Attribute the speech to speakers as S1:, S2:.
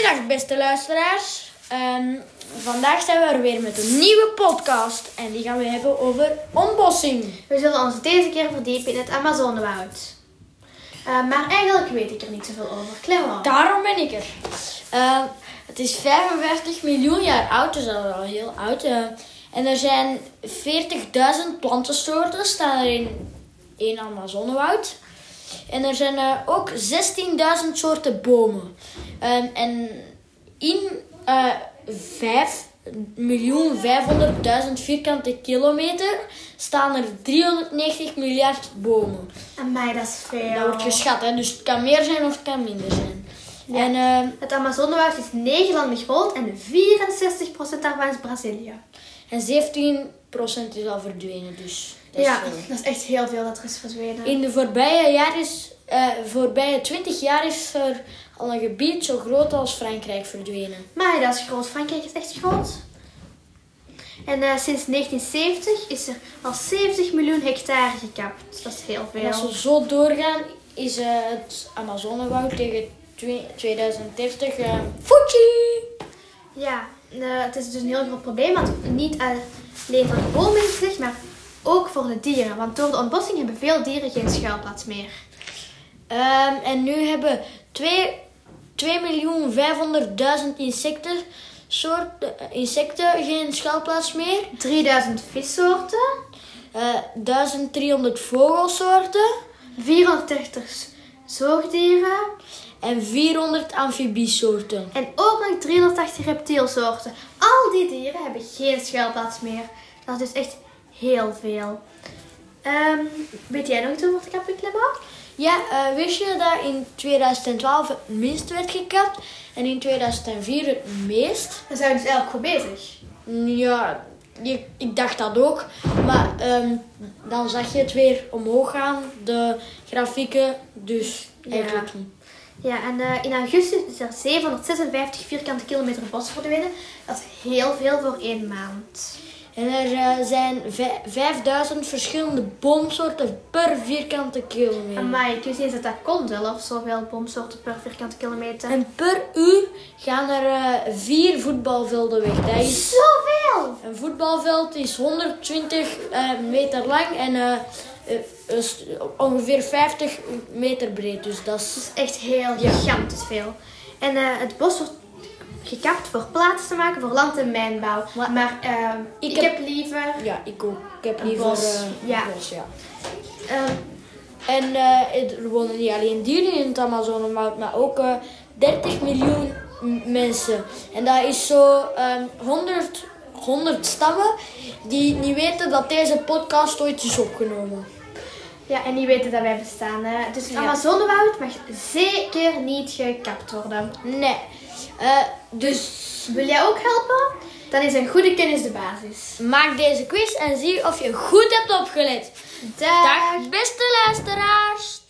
S1: Goeiedag beste luisteraars. Ehm, vandaag zijn we er weer met een nieuwe podcast. En die gaan we hebben over ontbossing.
S2: We zullen ons deze keer verdiepen in het Amazonewoud. Eh, maar eigenlijk weet ik er niet zoveel over. Clement.
S1: Daarom ben ik er. Ehm, het is 55 miljoen jaar oud, dus dat is al heel oud. eh. en er zijn 40.000 plantensoorten staan er in, in Amazonewoud. En er zijn eh, ook 16.000 soorten bomen. Ehm, en in eh 5.500.000 vierkante kilometer staan er 390 miljard bomen.
S2: Amai, dat is veel.
S1: Dat wordt geschat, hè? dus het kan meer zijn of het kan minder zijn. En, ehm,
S2: Het Amazonewoud is 9 landen groot en 64% daarvan is Brazilië.
S1: en 17% is al verdwenen, dus dat is
S2: ja,
S1: veel.
S2: dat is echt heel veel dat er is verdwenen.
S1: In de voorbije, jaar is, eh, voorbije 20 jaar is er al een gebied zo groot als Frankrijk verdwenen.
S2: Maar dat is groot. Frankrijk is echt groot. En eh, sinds 1970 is er al 70 miljoen hectare gekapt. Dat is heel
S1: En als
S2: veel.
S1: we zo doorgaan, is eh, het Amazonewoud tegen twe- 2030 eh Fuji!
S2: Ja, het is dus een heel groot probleem. Want niet is het slecht, maar ook voor de dieren. Want door de ontbossing hebben veel dieren geen schuilplaats meer.
S1: Ehm, en nu hebben 2 2.500.000 insecten, soorten, eh, insecten geen schuilplaats meer.
S2: 3000 vissoorten,
S1: Eh 1300 vogelsoorten
S2: 430 zoogdieren
S1: en 400 amfibiesoorten.
S2: en ook nog 380 reptielsoorten. Al die dieren hebben geen schuilplaats meer. Dat is dus echt heel veel. Ehm, weet jij nog iets over het Clement?
S1: Ja, eh, wist je dat in 2012 het minst werd gekapt en in 2004 het meest?
S2: Dan zijn we dus eigenlijk goed bezig.
S1: Ja, je- ik dacht dat ook. Maar ehm, dan zag je het weer omhoog gaan, de grafieken. Dus eigenlijk
S2: Ja.
S1: niet.
S2: Ja, en eh, in augustus is er 756 vierkante kilometer bos verdwenen. Dat is heel veel voor één maand.
S1: En er eh, zijn vij- 5000 verschillende boomsoorten per vierkante kilometer.
S2: Amai, ik wist niet dat dat kon zelf, zoveel boomsoorten per vierkante kilometer.
S1: En per uur gaan er eh, vier voetbalvelden weg. Dat is,
S2: Zoveel!
S1: een voetbalveld is 120 eh, meter lang en ongeveer 50 meter breed. Dus dat is...
S2: Dat is echt heel gigantisch veel. En het bos wordt gekapt voor plaats te maken voor land- en mijnbouw.
S1: Maar-
S2: Maar, eh, ik,
S1: heb-
S2: heb liever...
S1: Ja, ik ook. Ik heb
S2: Een
S1: liever
S2: bos,
S1: eh,
S2: ja.
S1: bos, ja.
S2: eh,
S1: En eh, er wonen niet alleen dieren in het Amazonewoud, maar ook eh 30 miljoen m- mensen. En dat is zo ehm 100, 100 stammen die niet weten dat deze podcast ooit is opgenomen.
S2: Ja, en die weten dat wij bestaan. Hè. Dus het
S1: Ja.
S2: Amazonewoud mag zeker niet gekapt worden.
S1: Nee. Eh, dus
S2: Wil jij ook helpen? Dan is een goede kennis de basis.
S1: maak deze quiz en zie of je goed hebt opgelet.
S2: Dag!
S1: Dag beste luisteraars.